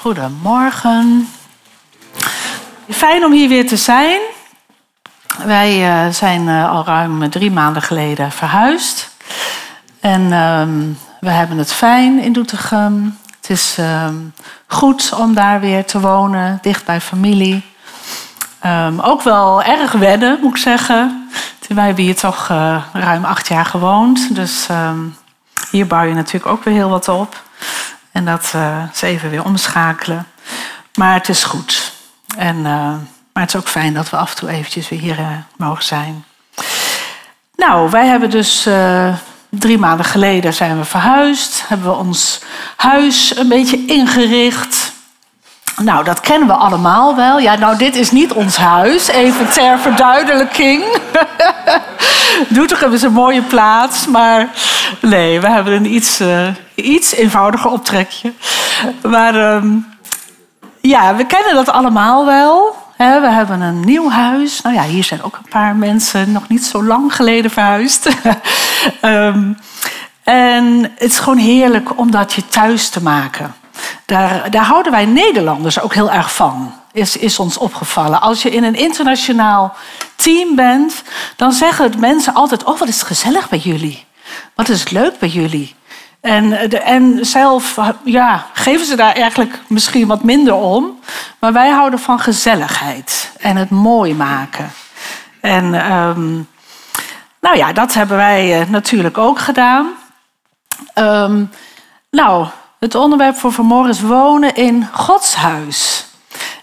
Goedemorgen. Fijn om hier weer te zijn. Wij uh, zijn uh, al ruim drie maanden geleden verhuisd. En um, we hebben het fijn in Doetinchem. Het is um, goed om daar weer te wonen, dicht bij familie. Um, ook wel erg wennen, moet ik zeggen. Wij hebben hier toch uh, ruim acht jaar gewoond. Dus hier bouw je natuurlijk ook weer heel wat op. En dat uh, is even weer omschakelen. Maar het is goed. En, uh, maar het is ook fijn dat we af en toe eventjes weer hier uh, mogen zijn. Nou, wij hebben dus drie maanden geleden zijn we verhuisd. Hebben we ons huis een beetje ingericht. Nou, dat kennen we allemaal wel. Ja, nou, dit is niet ons huis. Even ter verduidelijking. Doetinchem is een mooie plaats, maar nee, we hebben een iets, uh, iets eenvoudiger optrekje. Maar uh, ja, we kennen dat allemaal wel. We hebben een nieuw huis. Nou ja, hier zijn ook een paar mensen nog niet zo lang geleden verhuisd. um, en het is gewoon heerlijk om dat je thuis te maken. Daar, daar houden wij Nederlanders ook heel erg van, is, is ons opgevallen. Als je in een internationaal team bent, dan zeggen mensen altijd: Oh, wat is gezellig bij jullie? Wat is het leuk bij jullie? En, de, en zelf ja, geven ze daar eigenlijk misschien wat minder om. Maar wij houden van gezelligheid en het mooi maken. En um, nou ja, dat hebben wij uh, natuurlijk ook gedaan. Um, nou, het onderwerp voor vanmorgen is wonen in Gods huis.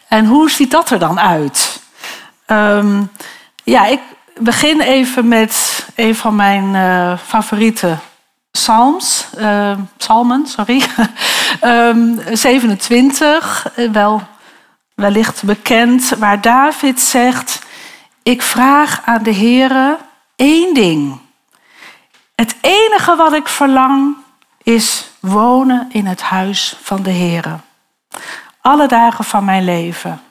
En hoe ziet dat er dan uit? Um, ja, ik begin even met een van mijn uh, favoriete psalms, uh, psalmen, sorry. um, 27, wel wellicht bekend, waar David zegt: Ik vraag aan de Heere één ding. Het enige wat ik verlang is wonen in het huis van de Heere. Alle dagen van mijn leven.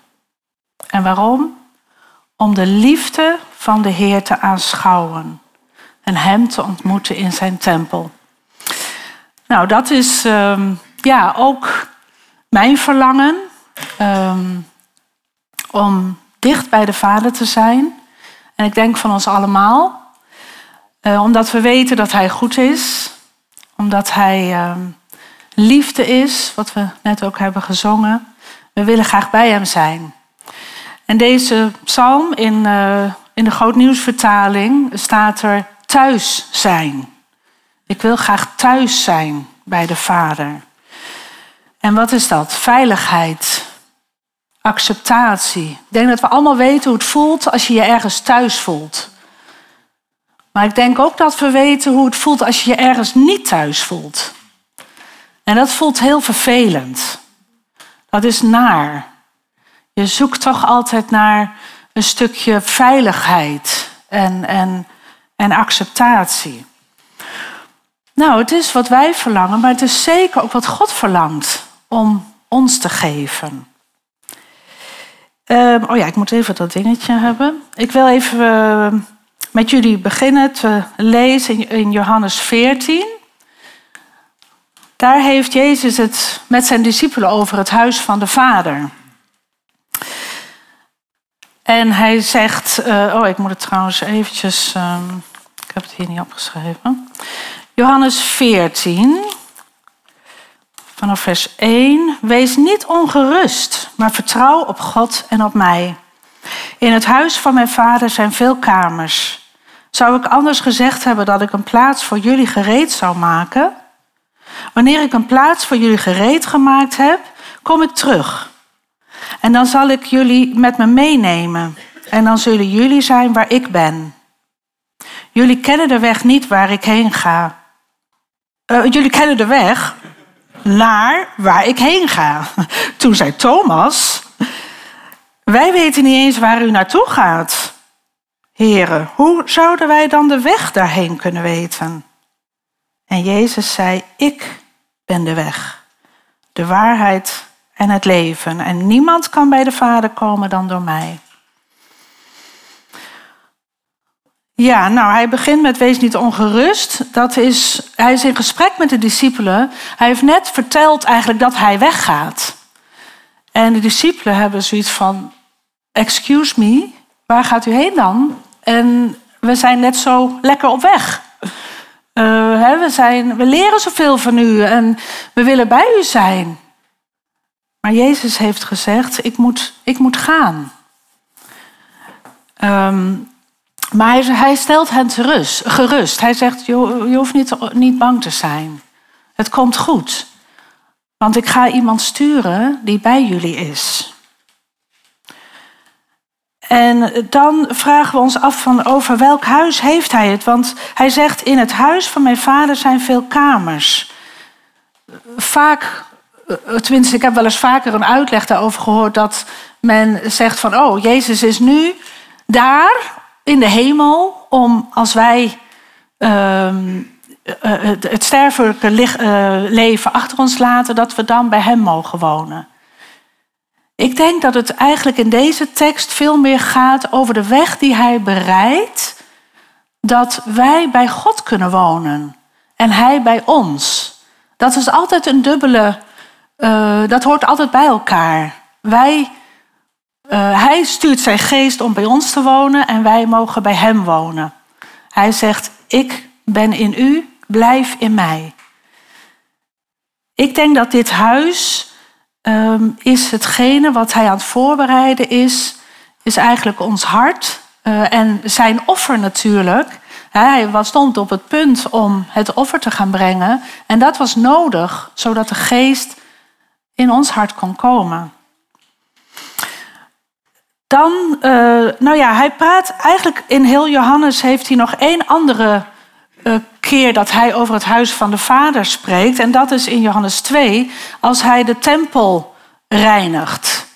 En waarom? Om de liefde van de Heer te aanschouwen en Hem te ontmoeten in zijn tempel. Nou, dat is um, ja ook mijn verlangen um, om dicht bij de Vader te zijn. En ik denk van ons allemaal, uh, omdat we weten dat Hij goed is, omdat Hij um, liefde is, wat we net ook hebben gezongen. We willen graag bij Hem zijn. En deze psalm in, uh, in de Grootnieuwsvertaling staat er thuis zijn. Ik wil graag thuis zijn bij de Vader. En wat is dat? Veiligheid, acceptatie. Ik denk dat we allemaal weten hoe het voelt als je je ergens thuis voelt. Maar ik denk ook dat we weten hoe het voelt als je je ergens niet thuis voelt. En dat voelt heel vervelend. Dat is naar. Je zoekt toch altijd naar een stukje veiligheid en, en, en acceptatie. Nou, het is wat wij verlangen, maar het is zeker ook wat God verlangt om ons te geven. Uh, oh ja, ik moet even dat dingetje hebben. Ik wil even uh, met jullie beginnen te lezen in Johannes 14. Daar heeft Jezus het met zijn discipelen over het huis van de Vader. En hij zegt, uh, oh ik moet het trouwens eventjes, um, ik heb het hier niet opgeschreven. Johannes 14, vanaf vers 1. Wees niet ongerust, maar vertrouw op God en op mij. In het huis van mijn vader zijn veel kamers. Zou ik anders gezegd hebben dat ik een plaats voor jullie gereed zou maken? Wanneer ik een plaats voor jullie gereed gemaakt heb, kom ik terug. En dan zal ik jullie met me meenemen. En dan zullen jullie zijn waar ik ben. Jullie kennen de weg niet waar ik heen ga. Uh, jullie kennen de weg naar waar ik heen ga. Toen zei Thomas: Wij weten niet eens waar u naartoe gaat. Heren, hoe zouden wij dan de weg daarheen kunnen weten? En Jezus zei: Ik ben de weg, de waarheid en het leven. En niemand kan bij de Vader komen dan door mij. Ja, nou, hij begint met wees niet ongerust. Dat is, hij is in gesprek met de discipelen. Hij heeft net verteld eigenlijk dat hij weggaat. En de discipelen hebben zoiets van: Excuse me, waar gaat u heen dan? En we zijn net zo lekker op weg. Uh, hè, we, zijn, we leren zoveel van u en we willen bij u zijn. Maar Jezus heeft gezegd: Ik moet, ik moet gaan. Um, maar hij, stelt hen gerust, gerust. Hij zegt: je, je hoeft niet, niet bang te zijn. Het komt goed. Want ik ga iemand sturen die bij jullie is. En dan vragen we ons af van over welk huis heeft hij het? Want hij zegt in het huis van mijn vader zijn veel kamers. Vaak, tenminste ik heb wel eens vaker een uitleg daarover gehoord dat men zegt van oh Jezus is nu daar in de hemel om als wij ehm, uh, het sterfelijke leven achter ons laten, dat we dan bij Hem mogen wonen. Ik denk dat het eigenlijk in deze tekst veel meer gaat over de weg die Hij bereidt, dat wij bij God kunnen wonen en Hij bij ons. Dat is altijd een dubbele, uh, dat hoort altijd bij elkaar. Wij, hij stuurt zijn geest om bij ons te wonen en wij mogen bij Hem wonen. Hij zegt, ik ben in u blijf in mij. Ik denk dat dit huis um, is hetgene wat hij aan het voorbereiden is, is eigenlijk ons hart uh, en zijn offer natuurlijk. Hij was stond op het punt om het offer te gaan brengen en dat was nodig zodat de geest in ons hart kon komen. Dan, uh, nou ja, hij praat eigenlijk in heel Johannes heeft hij nog één andere keer dat hij over het huis van de Vader spreekt. En dat is in Johannes 2, als hij de tempel reinigt.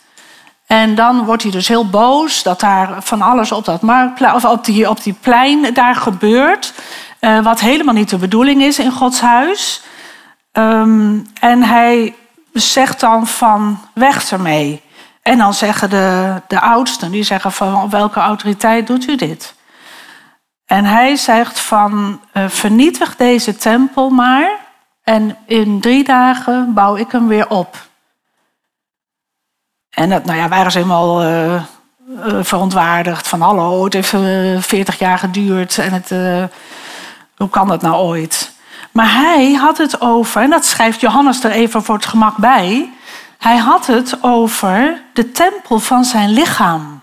En dan wordt hij dus heel boos dat daar van alles op, dat op, die, op die plein daar gebeurt. Uh, wat helemaal niet de bedoeling is in Gods huis. Um, en hij zegt dan van weg ermee. En dan zeggen de, de oudsten, die zeggen van op welke autoriteit doet u dit? En hij zegt van uh, vernietig deze tempel maar en in drie dagen bouw ik hem weer op. En dat, nou ja, waren ze helemaal uh, uh, verontwaardigd van hallo, het heeft 40 jaar geduurd en het, hoe kan dat nou ooit? Maar hij had het over, en dat schrijft Johannes er even voor het gemak bij, hij had het over de tempel van zijn lichaam.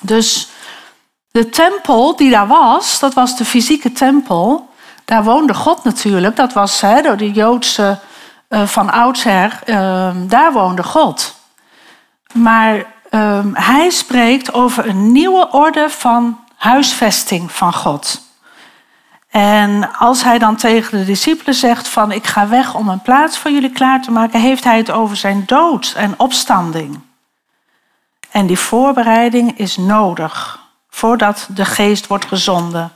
Dus de tempel die daar was, dat was de fysieke tempel. Daar woonde God natuurlijk. Dat was door de Joodse uh, van oudsher. Uh, daar woonde God. Maar uh, hij spreekt over een nieuwe orde van huisvesting van God. En als hij dan tegen de discipelen zegt van ik ga weg om een plaats voor jullie klaar te maken, heeft hij het over zijn dood en opstanding. En die voorbereiding is nodig voordat de geest wordt gezonden.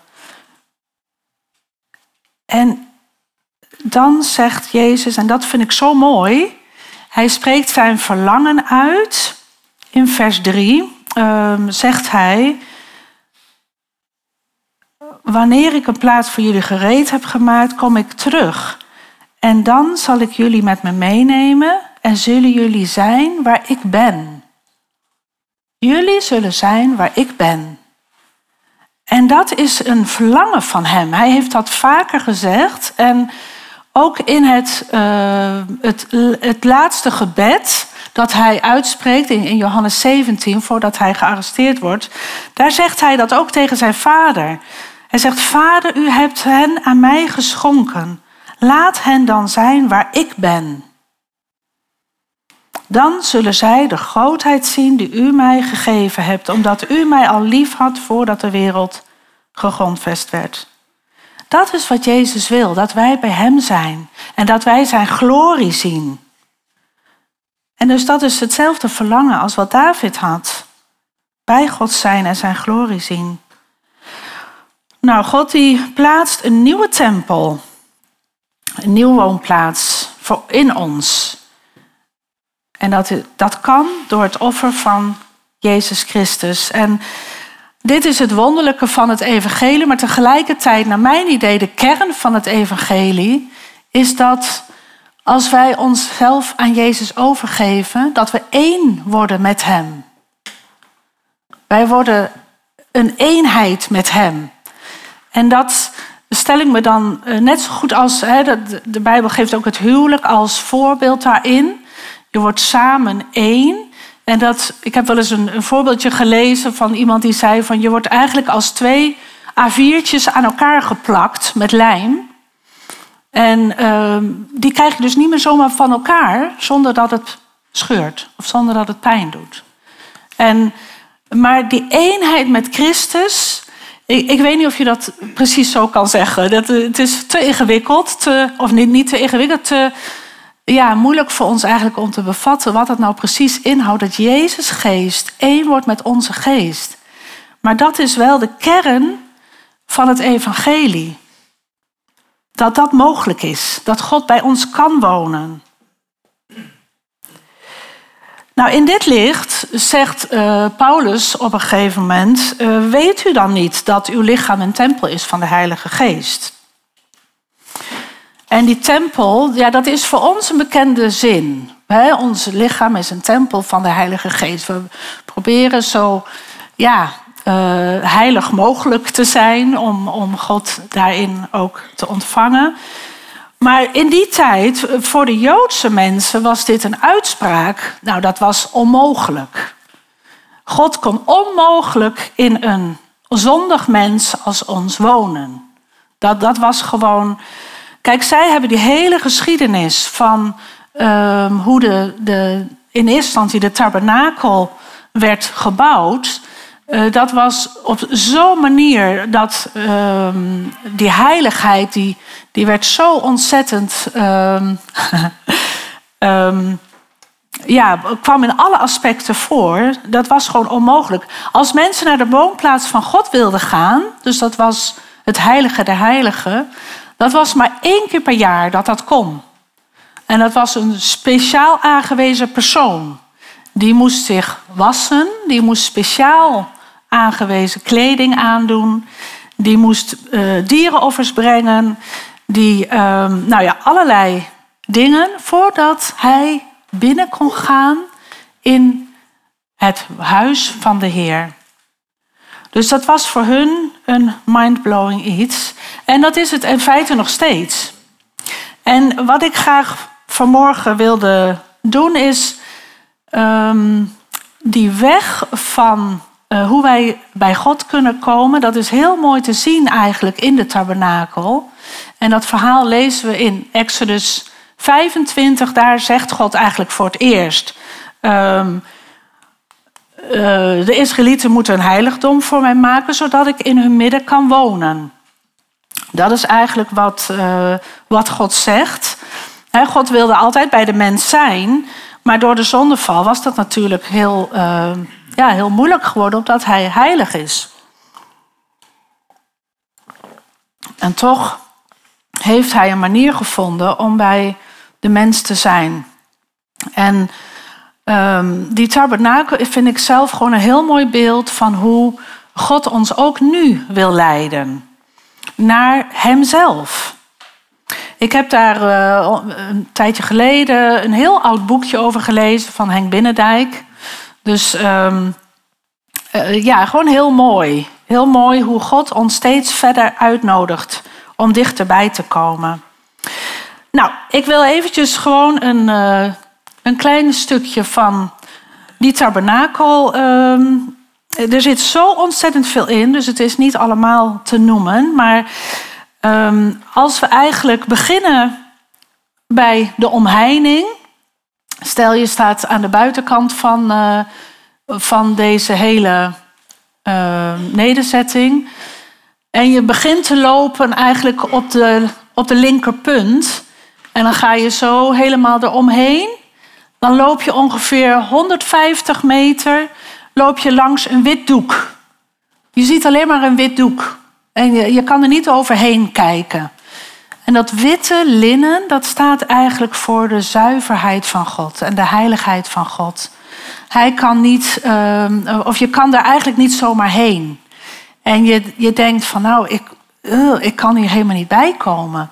En dan zegt Jezus, en dat vind ik zo mooi, hij spreekt zijn verlangen uit. In vers 3 ehm, zegt hij, wanneer ik een plaats voor jullie gereed heb gemaakt, kom ik terug. En dan zal ik jullie met me meenemen en zullen jullie zijn waar ik ben. Jullie zullen zijn waar ik ben. En dat is een verlangen van hem. Hij heeft dat vaker gezegd. En ook in het, uh, het, het laatste gebed dat hij uitspreekt in, in Johannes 17, voordat hij gearresteerd wordt, daar zegt hij dat ook tegen zijn vader. Hij zegt, Vader, u hebt hen aan mij geschonken. Laat hen dan zijn waar ik ben. Dan zullen zij de grootheid zien die u mij gegeven hebt, omdat u mij al lief had voordat de wereld gegrondvest werd. Dat is wat Jezus wil, dat wij bij Hem zijn en dat wij Zijn glorie zien. En dus dat is hetzelfde verlangen als wat David had. Bij God zijn en Zijn glorie zien. Nou, God die plaatst een nieuwe tempel, een nieuwe woonplaats voor in ons. En dat, dat kan door het offer van Jezus Christus. En dit is het wonderlijke van het evangelie, maar tegelijkertijd, naar mijn idee, de kern van het evangelie is dat als wij onszelf aan Jezus overgeven, dat we één worden met Hem. Wij worden een eenheid met Hem. En dat stel ik me dan eh, net zo goed als, hè, de, de Bijbel geeft ook het huwelijk als voorbeeld daarin. Je wordt samen één. En dat, ik heb wel eens een, een voorbeeldje gelezen van iemand die zei van je wordt eigenlijk als twee A4'tjes aan elkaar geplakt met lijm. En ehm, die krijg je dus niet meer zomaar van elkaar zonder dat het scheurt of zonder dat het pijn doet. En, maar die eenheid met Christus, ik, ik weet niet of je dat precies zo kan zeggen. Dat, het is te ingewikkeld, of niet, niet te ingewikkeld, te ja, moeilijk voor ons eigenlijk om te bevatten wat het nou precies inhoudt. Dat Jezus geest één wordt met onze geest. Maar dat is wel de kern van het evangelie. Dat dat mogelijk is. Dat God bij ons kan wonen. Nou, in dit licht zegt uh, Paulus op een gegeven moment: uh, Weet u dan niet dat uw lichaam een tempel is van de Heilige Geest? En die tempel, ja, dat is voor ons een bekende zin. Ons lichaam is een tempel van de Heilige Geest. We proberen zo ja, uh, heilig mogelijk te zijn om, om God daarin ook te ontvangen. Maar in die tijd, voor de Joodse mensen, was dit een uitspraak. Nou, dat was onmogelijk. God kon onmogelijk in een zondig mens als ons wonen. Dat, dat was gewoon. Kijk, zij hebben die hele geschiedenis van um, hoe de, de, in eerste instantie de tabernakel werd gebouwd. Uh, dat was op zo'n manier dat um, die heiligheid, die, die werd zo ontzettend. Um, ja, kwam in alle aspecten voor. Dat was gewoon onmogelijk. Als mensen naar de woonplaats van God wilden gaan, dus dat was het heilige der heiligen, dat was maar één keer per jaar dat dat kon. En dat was een speciaal aangewezen persoon. Die moest zich wassen, die moest speciaal aangewezen kleding aandoen, die moest uh, dierenoffers brengen, die, uh, nou ja, allerlei dingen voordat hij binnen kon gaan in het huis van de Heer. Dus dat was voor hun een mindblowing iets. En dat is het in feite nog steeds. En wat ik graag vanmorgen wilde doen is um, die weg van uh, hoe wij bij God kunnen komen. Dat is heel mooi te zien eigenlijk in de tabernakel. En dat verhaal lezen we in Exodus 25. Daar zegt God eigenlijk voor het eerst. Um, uh, de Israëlieten moeten een heiligdom voor mij maken, zodat ik in hun midden kan wonen. Dat is eigenlijk wat, uh, wat God zegt. God wilde altijd bij de mens zijn, maar door de zondeval was dat natuurlijk heel, uh, ja, heel moeilijk geworden, omdat hij heilig is. En toch heeft hij een manier gevonden om bij de mens te zijn. En um, die tabernakel vind ik zelf gewoon een heel mooi beeld van hoe God ons ook nu wil leiden. Naar Hemzelf. Ik heb daar uh, een tijdje geleden een heel oud boekje over gelezen van Henk Binnendijk. Dus um, uh, ja, gewoon heel mooi. Heel mooi hoe God ons steeds verder uitnodigt om dichterbij te komen. Nou, ik wil eventjes gewoon een, uh, een klein stukje van die tabernakel. Um, er zit zo ontzettend veel in, dus het is niet allemaal te noemen. Maar um, als we eigenlijk beginnen bij de omheining. Stel je staat aan de buitenkant van, uh, van deze hele uh, nederzetting. En je begint te lopen eigenlijk op de, op de linkerpunt. En dan ga je zo helemaal eromheen. Dan loop je ongeveer 150 meter loop je langs een wit doek. Je ziet alleen maar een wit doek. En je, kan er niet overheen kijken. En dat witte linnen, dat staat eigenlijk voor de zuiverheid van God en de heiligheid van God. Hij kan niet, uh, of je kan daar eigenlijk niet zomaar heen. En je, je denkt van nou, ik, uh, ik kan hier helemaal niet bij komen.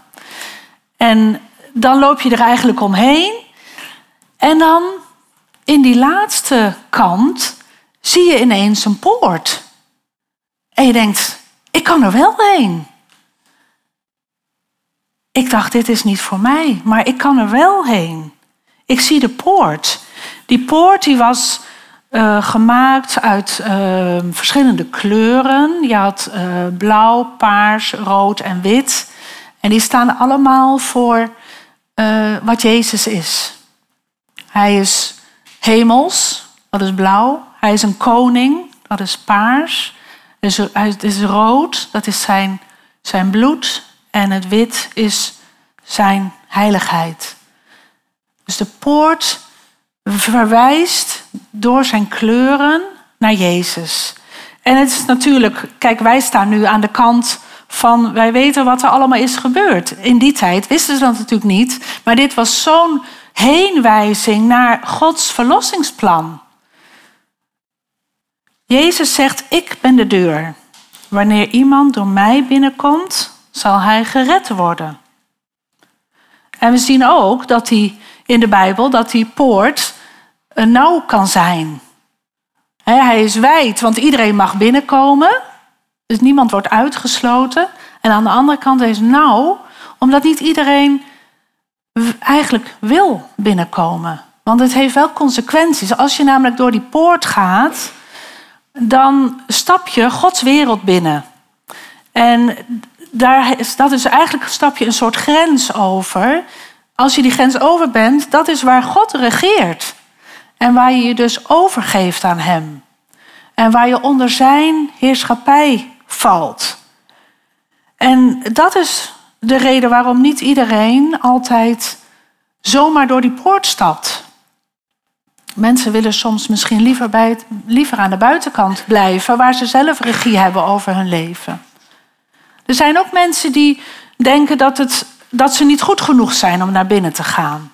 En dan loop je er eigenlijk omheen. En dan in die laatste kant zie je ineens een poort. En je denkt, ik kan er wel heen. Ik dacht, dit is niet voor mij, maar ik kan er wel heen. Ik zie de poort. Die poort die was uh, gemaakt uit uh, verschillende kleuren. Je had uh, blauw, paars, rood en wit. En die staan allemaal voor wat Jezus is. Hij is hemels, dat is blauw. Hij is een koning, dat is paars. Het is rood, dat is zijn, zijn bloed. En het wit is zijn heiligheid. Dus de poort verwijst door zijn kleuren naar Jezus. En het is natuurlijk, kijk, wij staan nu aan de kant van, wij weten wat er allemaal is gebeurd. In die tijd wisten ze dat natuurlijk niet, maar dit was zo'n heenwijzing naar Gods verlossingsplan. Jezus zegt, ik ben de deur. Wanneer iemand door mij binnenkomt, zal hij gered worden. En we zien ook dat hij in de Bijbel dat die poort een nauw kan zijn. Hij is wijd, want iedereen mag binnenkomen. Dus niemand wordt uitgesloten. En aan de andere kant is nauw, omdat niet iedereen eigenlijk wil binnenkomen. Want het heeft wel consequenties. Als je namelijk door die poort gaat, dan stap je Gods wereld binnen. En daar is, dat is eigenlijk stap je een soort grens over. Als je die grens over bent, dat is waar God regeert. En waar je je dus overgeeft aan Hem. En waar je onder Zijn heerschappij valt. En dat is de reden waarom niet iedereen altijd zomaar door die poort stapt. Mensen willen soms misschien liever, bij liever aan de buitenkant blijven, waar ze zelf regie hebben over hun leven. Er zijn ook mensen die denken dat, het, dat ze niet goed genoeg zijn om naar binnen te gaan.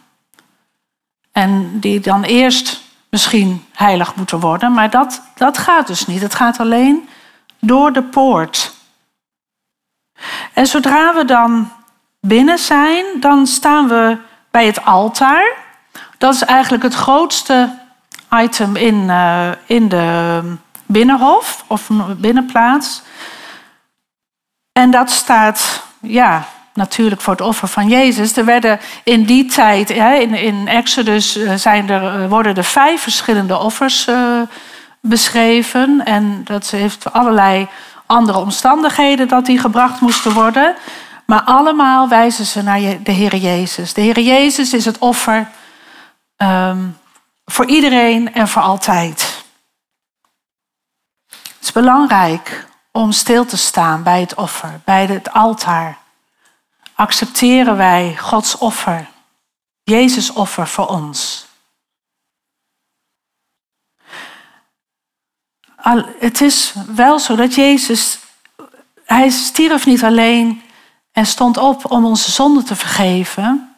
En die dan eerst misschien heilig moeten worden, maar dat, dat gaat dus niet. Het gaat alleen door de poort. En zodra we dan binnen zijn, dan staan we bij het altaar. Dat is eigenlijk het grootste item in, uh, in de binnenhof of binnenplaats. En dat staat, ja, natuurlijk voor het offer van Jezus. Er werden in die tijd, in, in Exodus eh, zijn er, eh, worden er vijf verschillende offers beschreven. En dat heeft allerlei andere omstandigheden dat die gebracht moesten worden. Maar allemaal wijzen ze naar de Heer Jezus. De Heer Jezus is het offer um, voor iedereen en voor altijd. Het is belangrijk om stil te staan bij het offer, bij het altaar. Accepteren wij Gods offer, Jezus offer voor ons. Het is wel zo dat Jezus, hij stierf niet alleen en stond op om onze zonden te vergeven.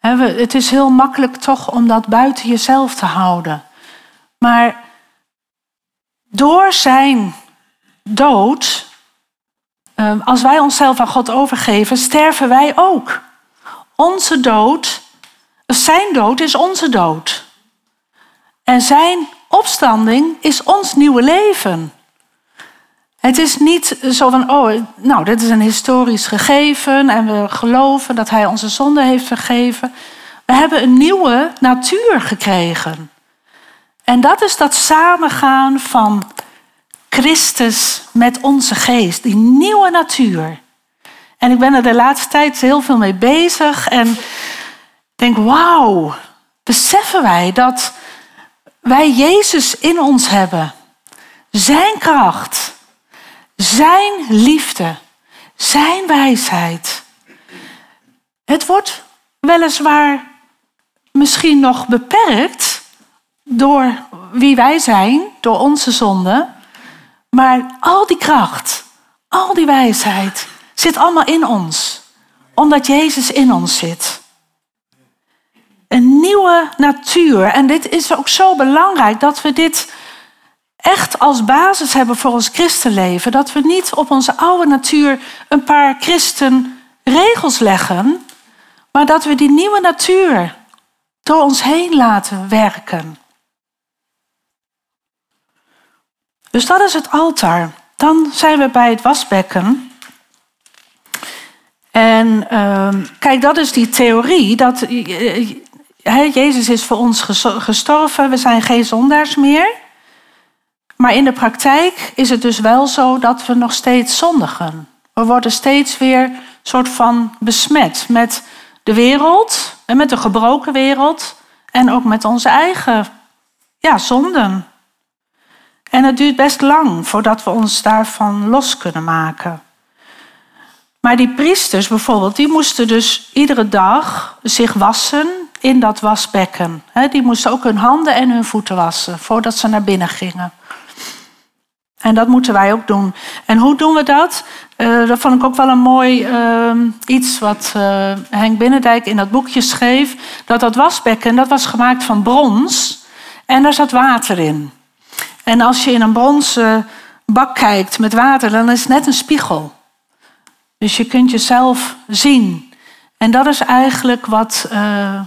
Het is heel makkelijk toch om dat buiten jezelf te houden. Maar door zijn dood, ehm, als wij onszelf aan God overgeven, sterven wij ook. Onze dood, zijn dood is onze dood. En zijn opstanding is ons nieuwe leven. Het is niet zo van, oh, nou, dit is een historisch gegeven en we geloven dat Hij onze zonde heeft vergeven. We hebben een nieuwe natuur gekregen. En dat is dat samengaan van Christus met onze geest, die nieuwe natuur. En ik ben er de laatste tijd heel veel mee bezig en denk, wauw, beseffen wij dat wij Jezus in ons hebben. Zijn kracht, zijn liefde, zijn wijsheid. Het wordt weliswaar misschien nog beperkt door wie wij zijn, door onze zonde. Maar al die kracht, al die wijsheid zit allemaal in ons. Omdat Jezus in ons zit. Een nieuwe natuur. En dit is ook zo belangrijk dat we dit echt als basis hebben voor ons christenleven. Dat we niet op onze oude natuur een paar christenregels leggen. Maar dat we die nieuwe natuur door ons heen laten werken. Dus dat is het altaar. Dan zijn we bij het wasbekken. En uh, kijk, dat is die theorie dat uh, Jezus is voor ons gestorven, we zijn geen zondaars meer. Maar in de praktijk is het dus wel zo dat we nog steeds zondigen. We worden steeds weer soort van besmet met de wereld en met de gebroken wereld en ook met onze eigen ja, zonden. En het duurt best lang voordat we ons daarvan los kunnen maken. Maar die priesters bijvoorbeeld, die moesten dus iedere dag zich wassen in dat wasbekken. Die moesten ook hun handen en hun voeten wassen voordat ze naar binnen gingen. En dat moeten wij ook doen. En hoe doen we dat? Uh, dat vond ik ook wel een mooi uh, iets wat uh, Henk Binnendijk in dat boekje schreef. Dat dat wasbekken, dat was gemaakt van brons en daar zat water in. En als je in een bronzen bak kijkt met water, dan is het net een spiegel. Dus je kunt jezelf zien. En dat is eigenlijk wat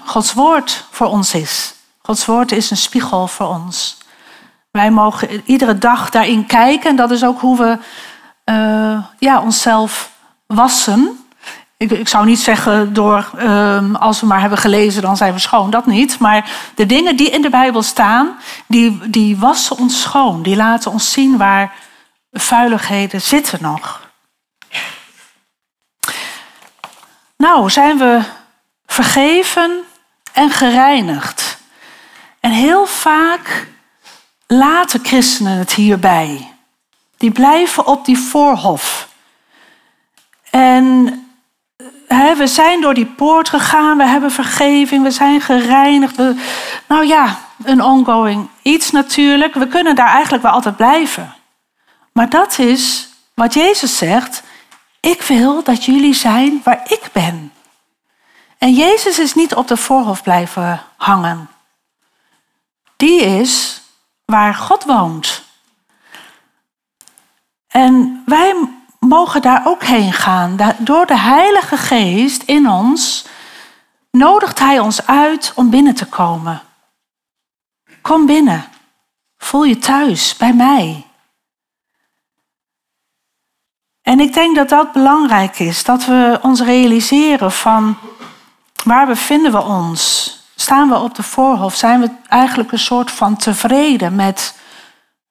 Gods woord voor ons is. Gods woord is een spiegel voor ons. Wij mogen iedere dag daarin kijken. En dat is ook hoe we uh, ja, onszelf wassen. Ik, ik, zou niet zeggen door uh, als we maar hebben gelezen, dan zijn we schoon. Dat niet. Maar de dingen die in de Bijbel staan, die, die wassen ons schoon. Die laten ons zien waar vuiligheden zitten nog. Nou, zijn we vergeven en gereinigd. En heel vaak laten christenen het hierbij. Die blijven op die voorhof. En he, we zijn door die poort gegaan, we hebben vergeving, we zijn gereinigd. Nou ja, een ongoing iets natuurlijk. We kunnen daar eigenlijk wel altijd blijven. Maar dat is wat Jezus zegt. Ik wil dat jullie zijn waar ik ben. En Jezus is niet op de voorhof blijven hangen. Die is waar God woont. En wij mogen daar ook heen gaan. Door de Heilige Geest in ons nodigt Hij ons uit om binnen te komen. Kom binnen. Voel je thuis bij mij. En ik denk dat dat belangrijk is, dat we ons realiseren van waar bevinden we ons? Staan we op de voorhof? Zijn we eigenlijk een soort van tevreden met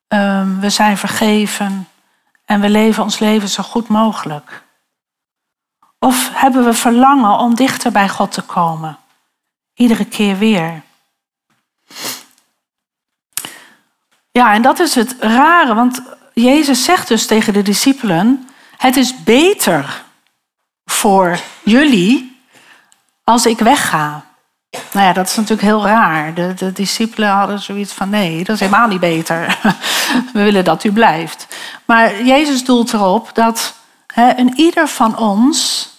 um, we zijn vergeven en we leven ons leven zo goed mogelijk? Of hebben we verlangen om dichter bij God te komen? Iedere keer weer. Ja, en dat is het rare, want Jezus zegt dus tegen de discipelen: Het is beter voor jullie als ik wegga. Nou ja, dat is natuurlijk heel raar. De, de discipelen hadden zoiets van: nee, dat is helemaal niet beter. We willen dat u blijft. Maar Jezus doelt erop dat een ieder van ons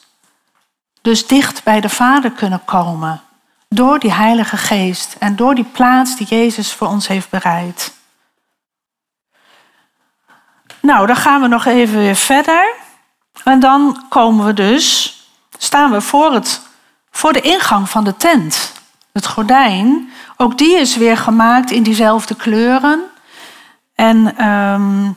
dus dicht bij de Vader kunnen komen. Door die Heilige Geest en door die plaats die Jezus voor ons heeft bereid. Nou, dan gaan we nog even weer verder. En dan komen we dus, staan we voor het voor de ingang van de tent. Het gordijn, ook die is weer gemaakt in diezelfde kleuren. En um,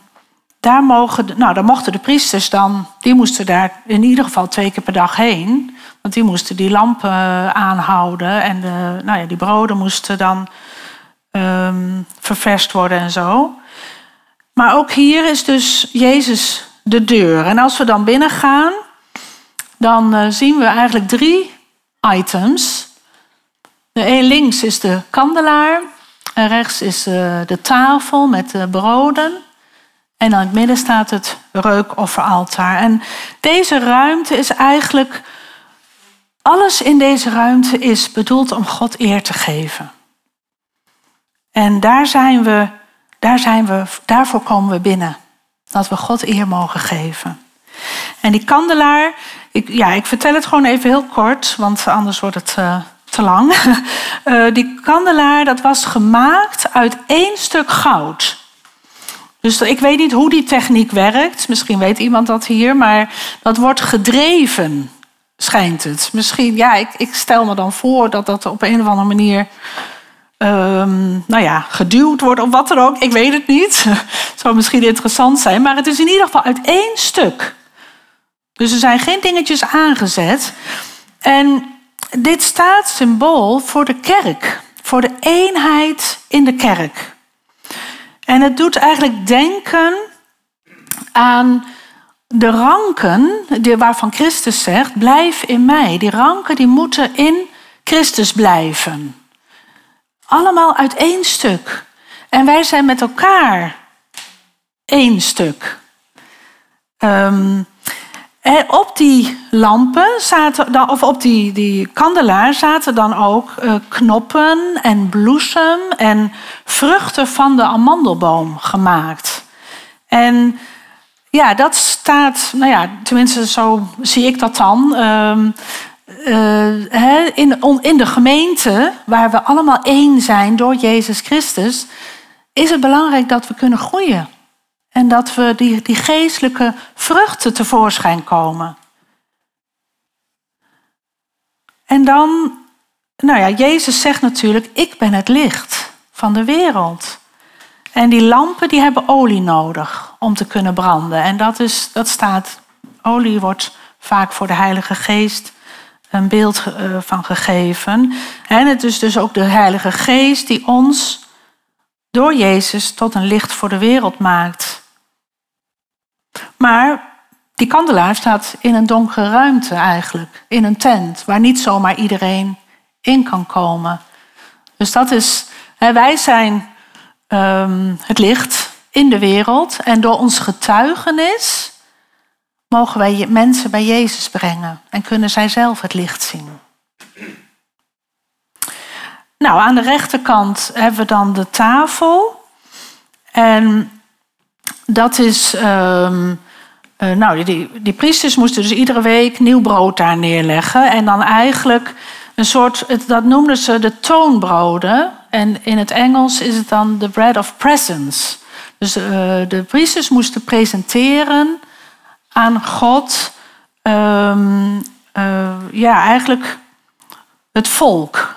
daar, mogen, nou, mochten de priesters dan, die moesten daar in ieder geval twee keer per dag heen. Want die moesten die lampen aanhouden en de, nou ja, die broden moesten dan um, ververst worden en zo. Maar ook hier is dus Jezus de deur. En als we dan binnen gaan, dan uh, zien we eigenlijk drie items. De links is de kandelaar. En rechts is eh, de tafel met de broden. En aan het midden staat het reukofferaltaar. En deze ruimte is eigenlijk. Alles in deze ruimte is bedoeld om God eer te geven. En daar zijn we, daar zijn we, daarvoor komen we binnen. Dat we God eer mogen geven. En die kandelaar, ik, ja, ik vertel het gewoon even heel kort, want anders wordt het uh, te lang. Uh, die kandelaar, dat was gemaakt uit één stuk goud. Dus ik weet niet hoe die techniek werkt. Misschien weet iemand dat hier, maar dat wordt gedreven. schijnt het. Misschien, ja, ik, ik stel me dan voor dat dat op een of andere manier um, nou ja, geduwd wordt of wat dan ook. Ik weet het niet. Het zou misschien interessant zijn, maar het is in ieder geval uit één stuk. Dus er zijn geen dingetjes aangezet. En dit staat symbool voor de kerk, voor de eenheid in de kerk. En het doet eigenlijk denken aan de ranken waarvan Christus zegt, blijf in mij. Die ranken die moeten in Christus blijven. Allemaal uit één stuk. En wij zijn met elkaar één stuk. Um, op die lampen zaten, of op die, die kandelaar zaten dan ook uh, knoppen en bloesem en vruchten van de amandelboom gemaakt. En ja, dat staat, nou ja, tenminste zo zie ik dat dan. Uh, uh, in, in de gemeente, waar we allemaal één zijn door Jezus Christus, is het belangrijk dat we kunnen groeien. En dat we die, die geestelijke vruchten tevoorschijn komen. En dan, nou ja, Jezus zegt natuurlijk, ik ben het licht van de wereld. En die lampen die hebben olie nodig om te kunnen branden. En dat, is, dat staat, olie wordt vaak voor de Heilige Geest een beeld eh, van gegeven. En het is dus ook de Heilige Geest die ons door Jezus tot een licht voor de wereld maakt. Maar die kandelaar staat in een donkere ruimte eigenlijk, in een tent, waar niet zomaar iedereen in kan komen. Dus dat is, wij zijn ehm, het licht in de wereld en door ons getuigenis mogen wij mensen bij Jezus brengen en kunnen zij zelf het licht zien. Nou, aan de rechterkant hebben we dan de tafel. En dat is. Uh, nou, die, die priesters moesten dus iedere week nieuw brood daar neerleggen. En dan eigenlijk een soort. Dat noemden ze de toonbroden. En in het Engels is het dan de bread of presence. Dus uh, de priesters moesten presenteren aan God. Um, uh, ja, eigenlijk het volk.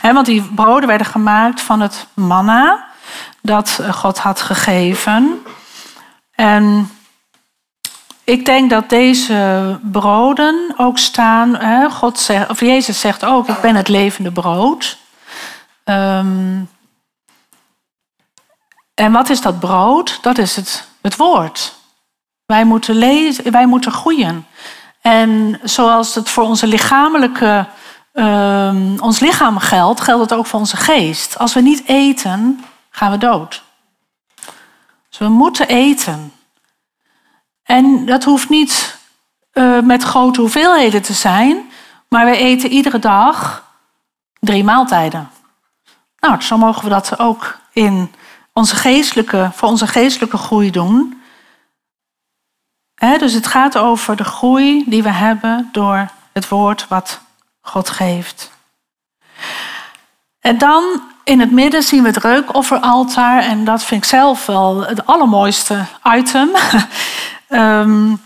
Hè, want die broden werden gemaakt van het manna dat God had gegeven. En ik denk dat deze broden ook staan. Hè, God zegt, of Jezus zegt ook: Ik ben het levende brood. Um, en wat is dat brood? Dat is het, het woord. Wij moeten, lezen, wij moeten groeien. En zoals het voor onze lichamelijke, um, ons lichaam geldt, geldt het ook voor onze geest. Als we niet eten, gaan we dood. Dus we moeten eten. En dat hoeft niet uh, met grote hoeveelheden te zijn, maar we eten iedere dag drie maaltijden. Nou, zo mogen we dat ook in onze geestelijke, voor onze geestelijke groei doen. dus het gaat over de groei die we hebben door het woord wat God geeft. En dan in het midden zien we het reukofferaltaar. En dat vind ik zelf wel het allermooiste item. um,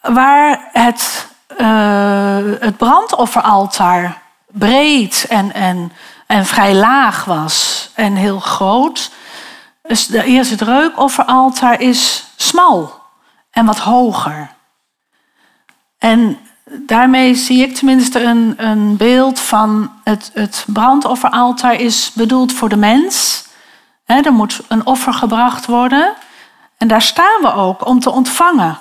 waar het, uh, het brandofferaltaar breed en, en, en vrij laag was en heel groot. Dus eerst het reukofferaltaar is smal en wat hoger. En daarmee zie ik tenminste een, een beeld van het, het brandofferaltaar is bedoeld voor de mens. er moet een offer gebracht worden. En daar staan we ook om te ontvangen.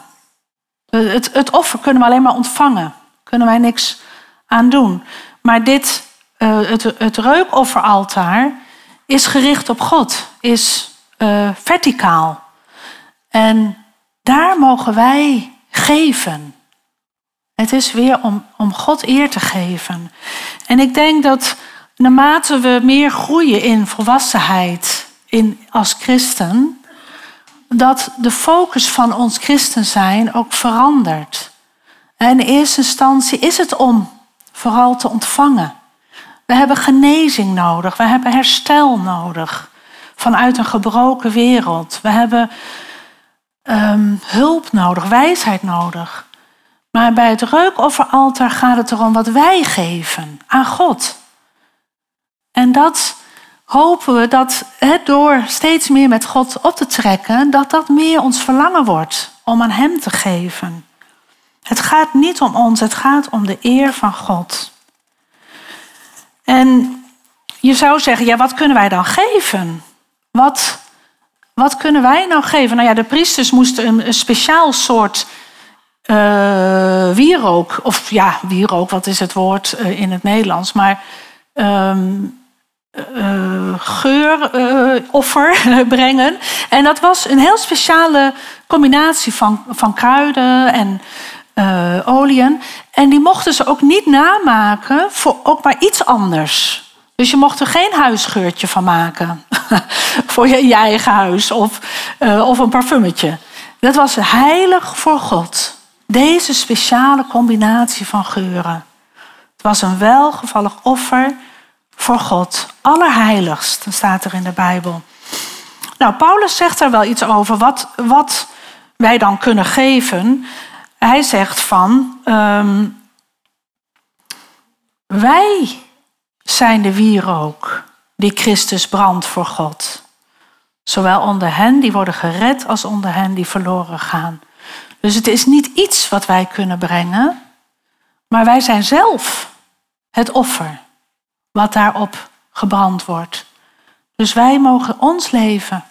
Het, het offer kunnen we alleen maar ontvangen. Kunnen wij niks aan doen. Maar dit, uh, het, het reukofferaltaar is gericht op God. Is uh, verticaal. En daar mogen wij geven. Het is weer om, om God eer te geven. En ik denk dat naarmate we meer groeien in volwassenheid in, als christen, dat de focus van ons christen zijn ook verandert. En in eerste instantie is het om vooral te ontvangen. We hebben genezing nodig, we hebben herstel nodig vanuit een gebroken wereld. We hebben um, hulp nodig, wijsheid nodig. Maar bij het reukofferaltaar gaat het erom wat wij geven aan God. En dat hopen we dat door steeds meer met God op te trekken, dat dat meer ons verlangen wordt om aan Hem te geven. Het gaat niet om ons, het gaat om de eer van God. En je zou zeggen, ja, wat kunnen wij dan geven? Wat, wat kunnen wij nou geven? Nou ja, de priesters moesten een, een speciaal soort uh, wierook, of ja, wierook, wat is het woord uh, in het Nederlands, maar um, uh, geuroffer brengen. En dat was een heel speciale combinatie van, van kruiden en oliën. En die mochten ze ook niet namaken voor ook maar iets anders. Dus je mocht er geen huisgeurtje van maken. voor je, je, eigen huis of, of een parfumetje. Dat was heilig voor God. Deze speciale combinatie van geuren. Het was een welgevallig offer voor God. Allerheiligst, staat er in de Bijbel. Nou, Paulus zegt daar wel iets over wat, wat wij dan kunnen geven. Hij zegt van, um, wij zijn de wierook die Christus brandt voor God. Zowel onder hen die worden gered als onder hen die verloren gaan. Dus het is niet iets wat wij kunnen brengen, maar wij zijn zelf het offer wat daarop gebrand wordt. Dus wij mogen ons leven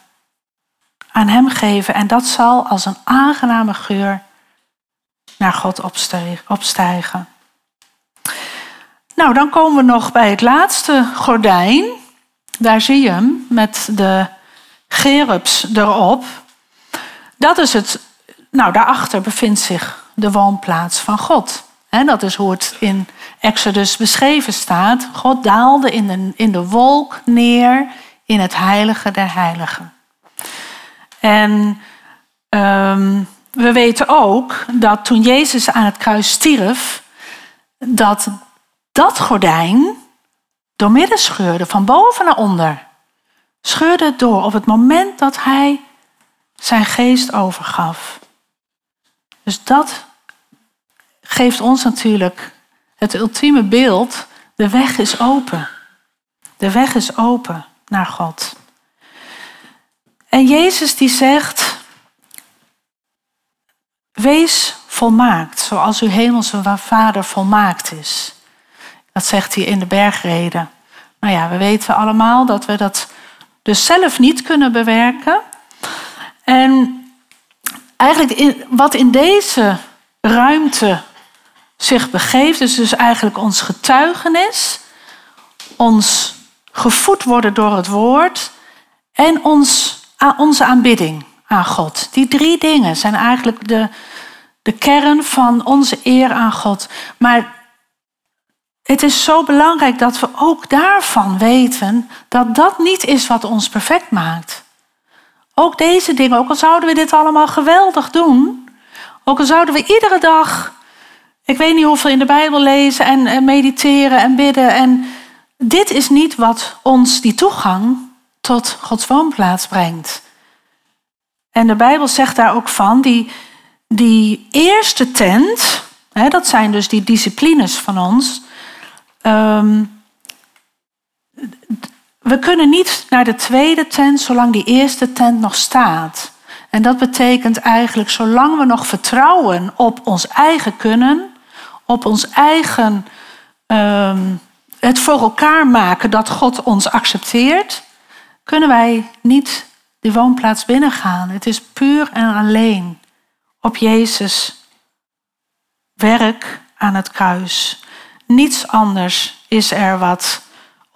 aan Hem geven en dat zal als een aangename geur naar God opstijgen. Nou, dan komen we nog bij het laatste gordijn. Daar zie je hem met de gerubs erop. Dat is het, nou daarachter bevindt zich de woonplaats van God. En dat is hoe het in Exodus beschreven staat. God daalde in de, in de wolk neer in het heilige der heiligen. En um, we weten ook dat toen Jezus aan het kruis stierf, dat dat gordijn doormidden scheurde, van boven naar onder. Scheurde het door op het moment dat hij zijn geest overgaf. Dus dat geeft ons natuurlijk het ultieme beeld. De weg is open. De weg is open naar God. En Jezus die zegt, Wees volmaakt, zoals uw hemelse vader volmaakt is. Dat zegt hij in de bergreden. Nou ja, we weten allemaal dat we dat dus zelf niet kunnen bewerken. En eigenlijk wat in deze ruimte zich begeeft, is dus eigenlijk ons getuigenis, ons gevoed worden door het woord en ons, onze aanbidding aan God. Die drie dingen zijn eigenlijk de, de kern van onze eer aan God. Maar het is zo belangrijk dat we ook daarvan weten dat dat niet is wat ons perfect maakt. Ook deze dingen, ook al zouden we dit allemaal geweldig doen, ook al zouden we iedere dag, ik weet niet hoeveel in de Bijbel lezen en, en mediteren en bidden, en dit is niet wat ons die toegang tot Gods woonplaats brengt. En de Bijbel zegt daar ook van, die, die eerste tent, hè, dat zijn dus die disciplines van ons. Um, we kunnen niet naar de tweede tent zolang die eerste tent nog staat. En dat betekent eigenlijk, zolang we nog vertrouwen op ons eigen kunnen, op ons eigen um, het voor elkaar maken dat God ons accepteert, kunnen wij niet die woonplaats binnengaan. Het is puur en alleen op Jezus werk aan het kruis. Niets anders is er wat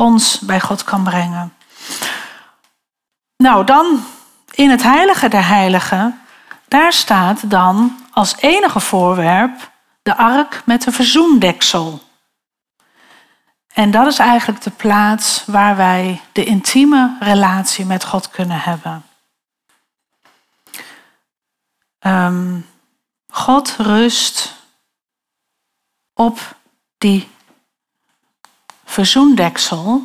ons bij God kan brengen. Nou, dan in het heilige der heiligen, daar staat dan als enige voorwerp de ark met de verzoendeksel. En dat is eigenlijk de plaats waar wij de intieme relatie met God kunnen hebben. Um, God rust op die verzoendeksel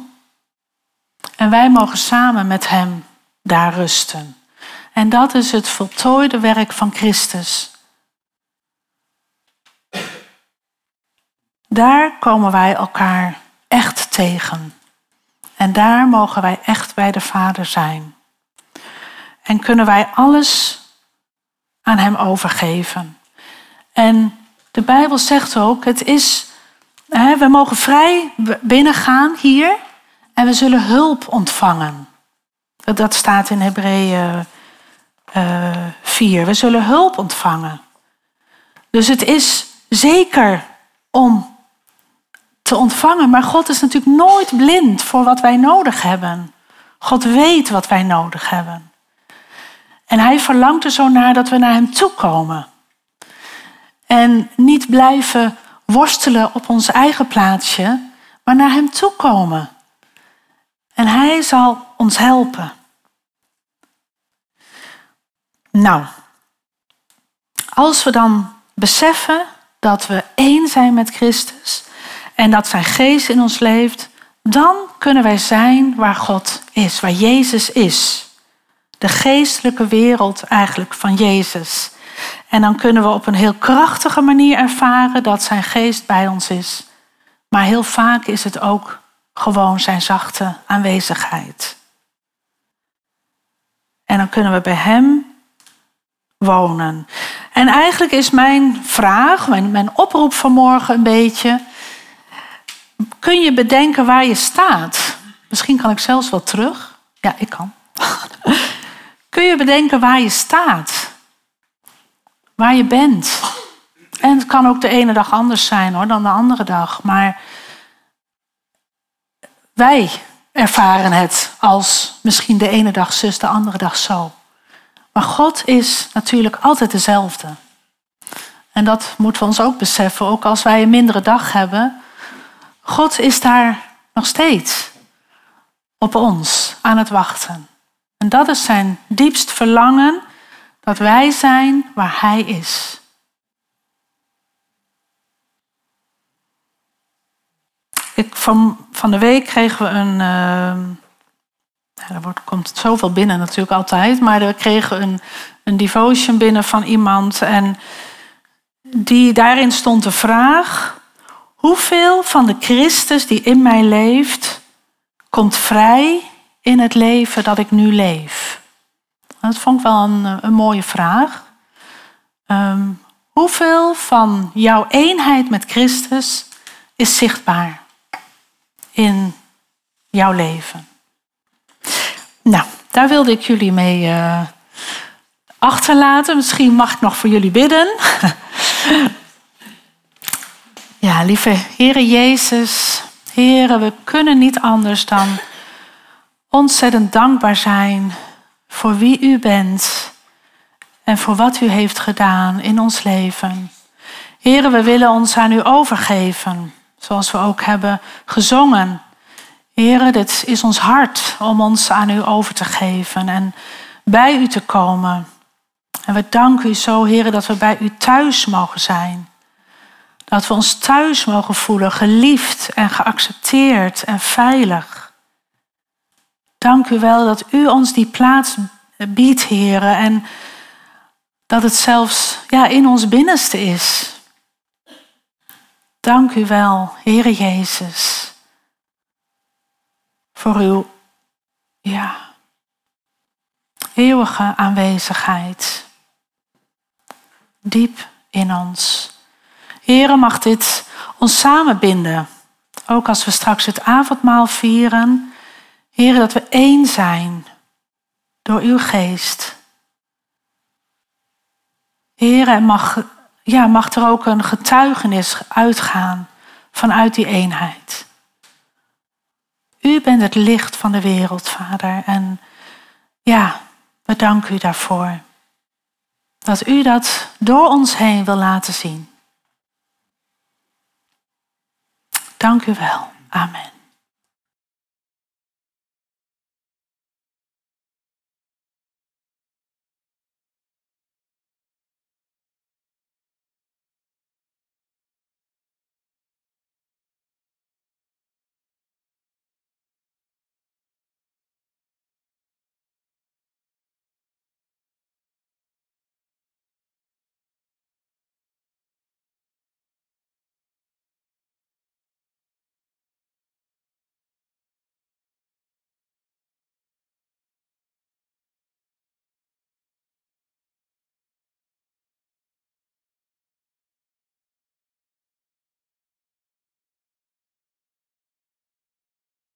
en wij mogen samen met Hem daar rusten. En dat is het voltooide werk van Christus. Daar komen wij elkaar echt tegen. En daar mogen wij echt bij de Vader zijn. En kunnen wij alles aan Hem overgeven. En de Bijbel zegt ook, het is, we mogen vrij binnengaan hier en we zullen hulp ontvangen. Dat staat in Hebreeën uh, eh, 4. We zullen hulp ontvangen. Dus het is zeker om te ontvangen, maar God is natuurlijk nooit blind voor wat wij nodig hebben. God weet wat wij nodig hebben. En hij verlangt er zo naar dat we naar hem toe komen. En niet blijven worstelen op ons eigen plaatsje, maar naar hem toe komen. En hij zal ons helpen. Nou, als we dan beseffen dat we één zijn met Christus en dat zijn geest in ons leeft, dan kunnen wij zijn waar God is, waar Jezus is. De geestelijke wereld eigenlijk van Jezus. En dan kunnen we op een heel krachtige manier ervaren dat zijn geest bij ons is. Maar heel vaak is het ook gewoon zijn zachte aanwezigheid. En dan kunnen we bij Hem wonen. En eigenlijk is mijn vraag, mijn, mijn oproep vanmorgen een beetje. Kun je bedenken waar je staat? Misschien kan ik zelfs wel terug. Ja, ik kan. Kun je bedenken waar je staat? Waar je bent? En het kan ook de ene dag anders zijn hoor, dan de andere dag. Maar wij ervaren het als misschien de ene dag zus, de andere dag zo. Maar God is natuurlijk altijd dezelfde. En dat moeten we ons ook beseffen, ook als wij een mindere dag hebben. God is daar nog steeds op ons aan het wachten. En dat is zijn diepst verlangen, dat wij zijn waar Hij is. Van, van de week kregen we een. Uh, er wordt, komt zoveel binnen natuurlijk altijd, maar we kregen een, een devotion binnen van iemand. En die, daarin stond de vraag: hoeveel van de Christus die in mij leeft, komt vrij in het leven dat ik nu leef? Dat vond ik wel een, een mooie vraag. Ehm, hoeveel van jouw eenheid met Christus is zichtbaar in jouw leven? Nou, daar wilde ik jullie mee uh, achterlaten. Misschien mag ik nog voor jullie bidden. ja, lieve Heere Jezus, Heere, we kunnen niet anders dan ontzettend dankbaar zijn voor wie u bent en voor wat u heeft gedaan in ons leven. Heren, we willen ons aan u overgeven, zoals we ook hebben gezongen. Heren, dit is ons hart om ons aan u over te geven en bij u te komen. En we danken u zo, heren, dat we bij u thuis mogen zijn. Dat we ons thuis mogen voelen, geliefd en geaccepteerd en veilig. Dank u wel dat u ons die plaats biedt, heren, en dat het zelfs ja, in ons binnenste is. Dank u wel, Heere Jezus voor uw ja, eeuwige aanwezigheid. Diep in ons. Heren, mag dit ons samenbinden. Ook als we straks het avondmaal vieren. Heren, dat we één zijn door uw geest. Heren, mag, ja, mag er ook een getuigenis uitgaan vanuit die eenheid. U bent het licht van de wereld, Vader. En ja, we danken u daarvoor. Dat u dat door ons heen wil laten zien. Dank u wel. Amen.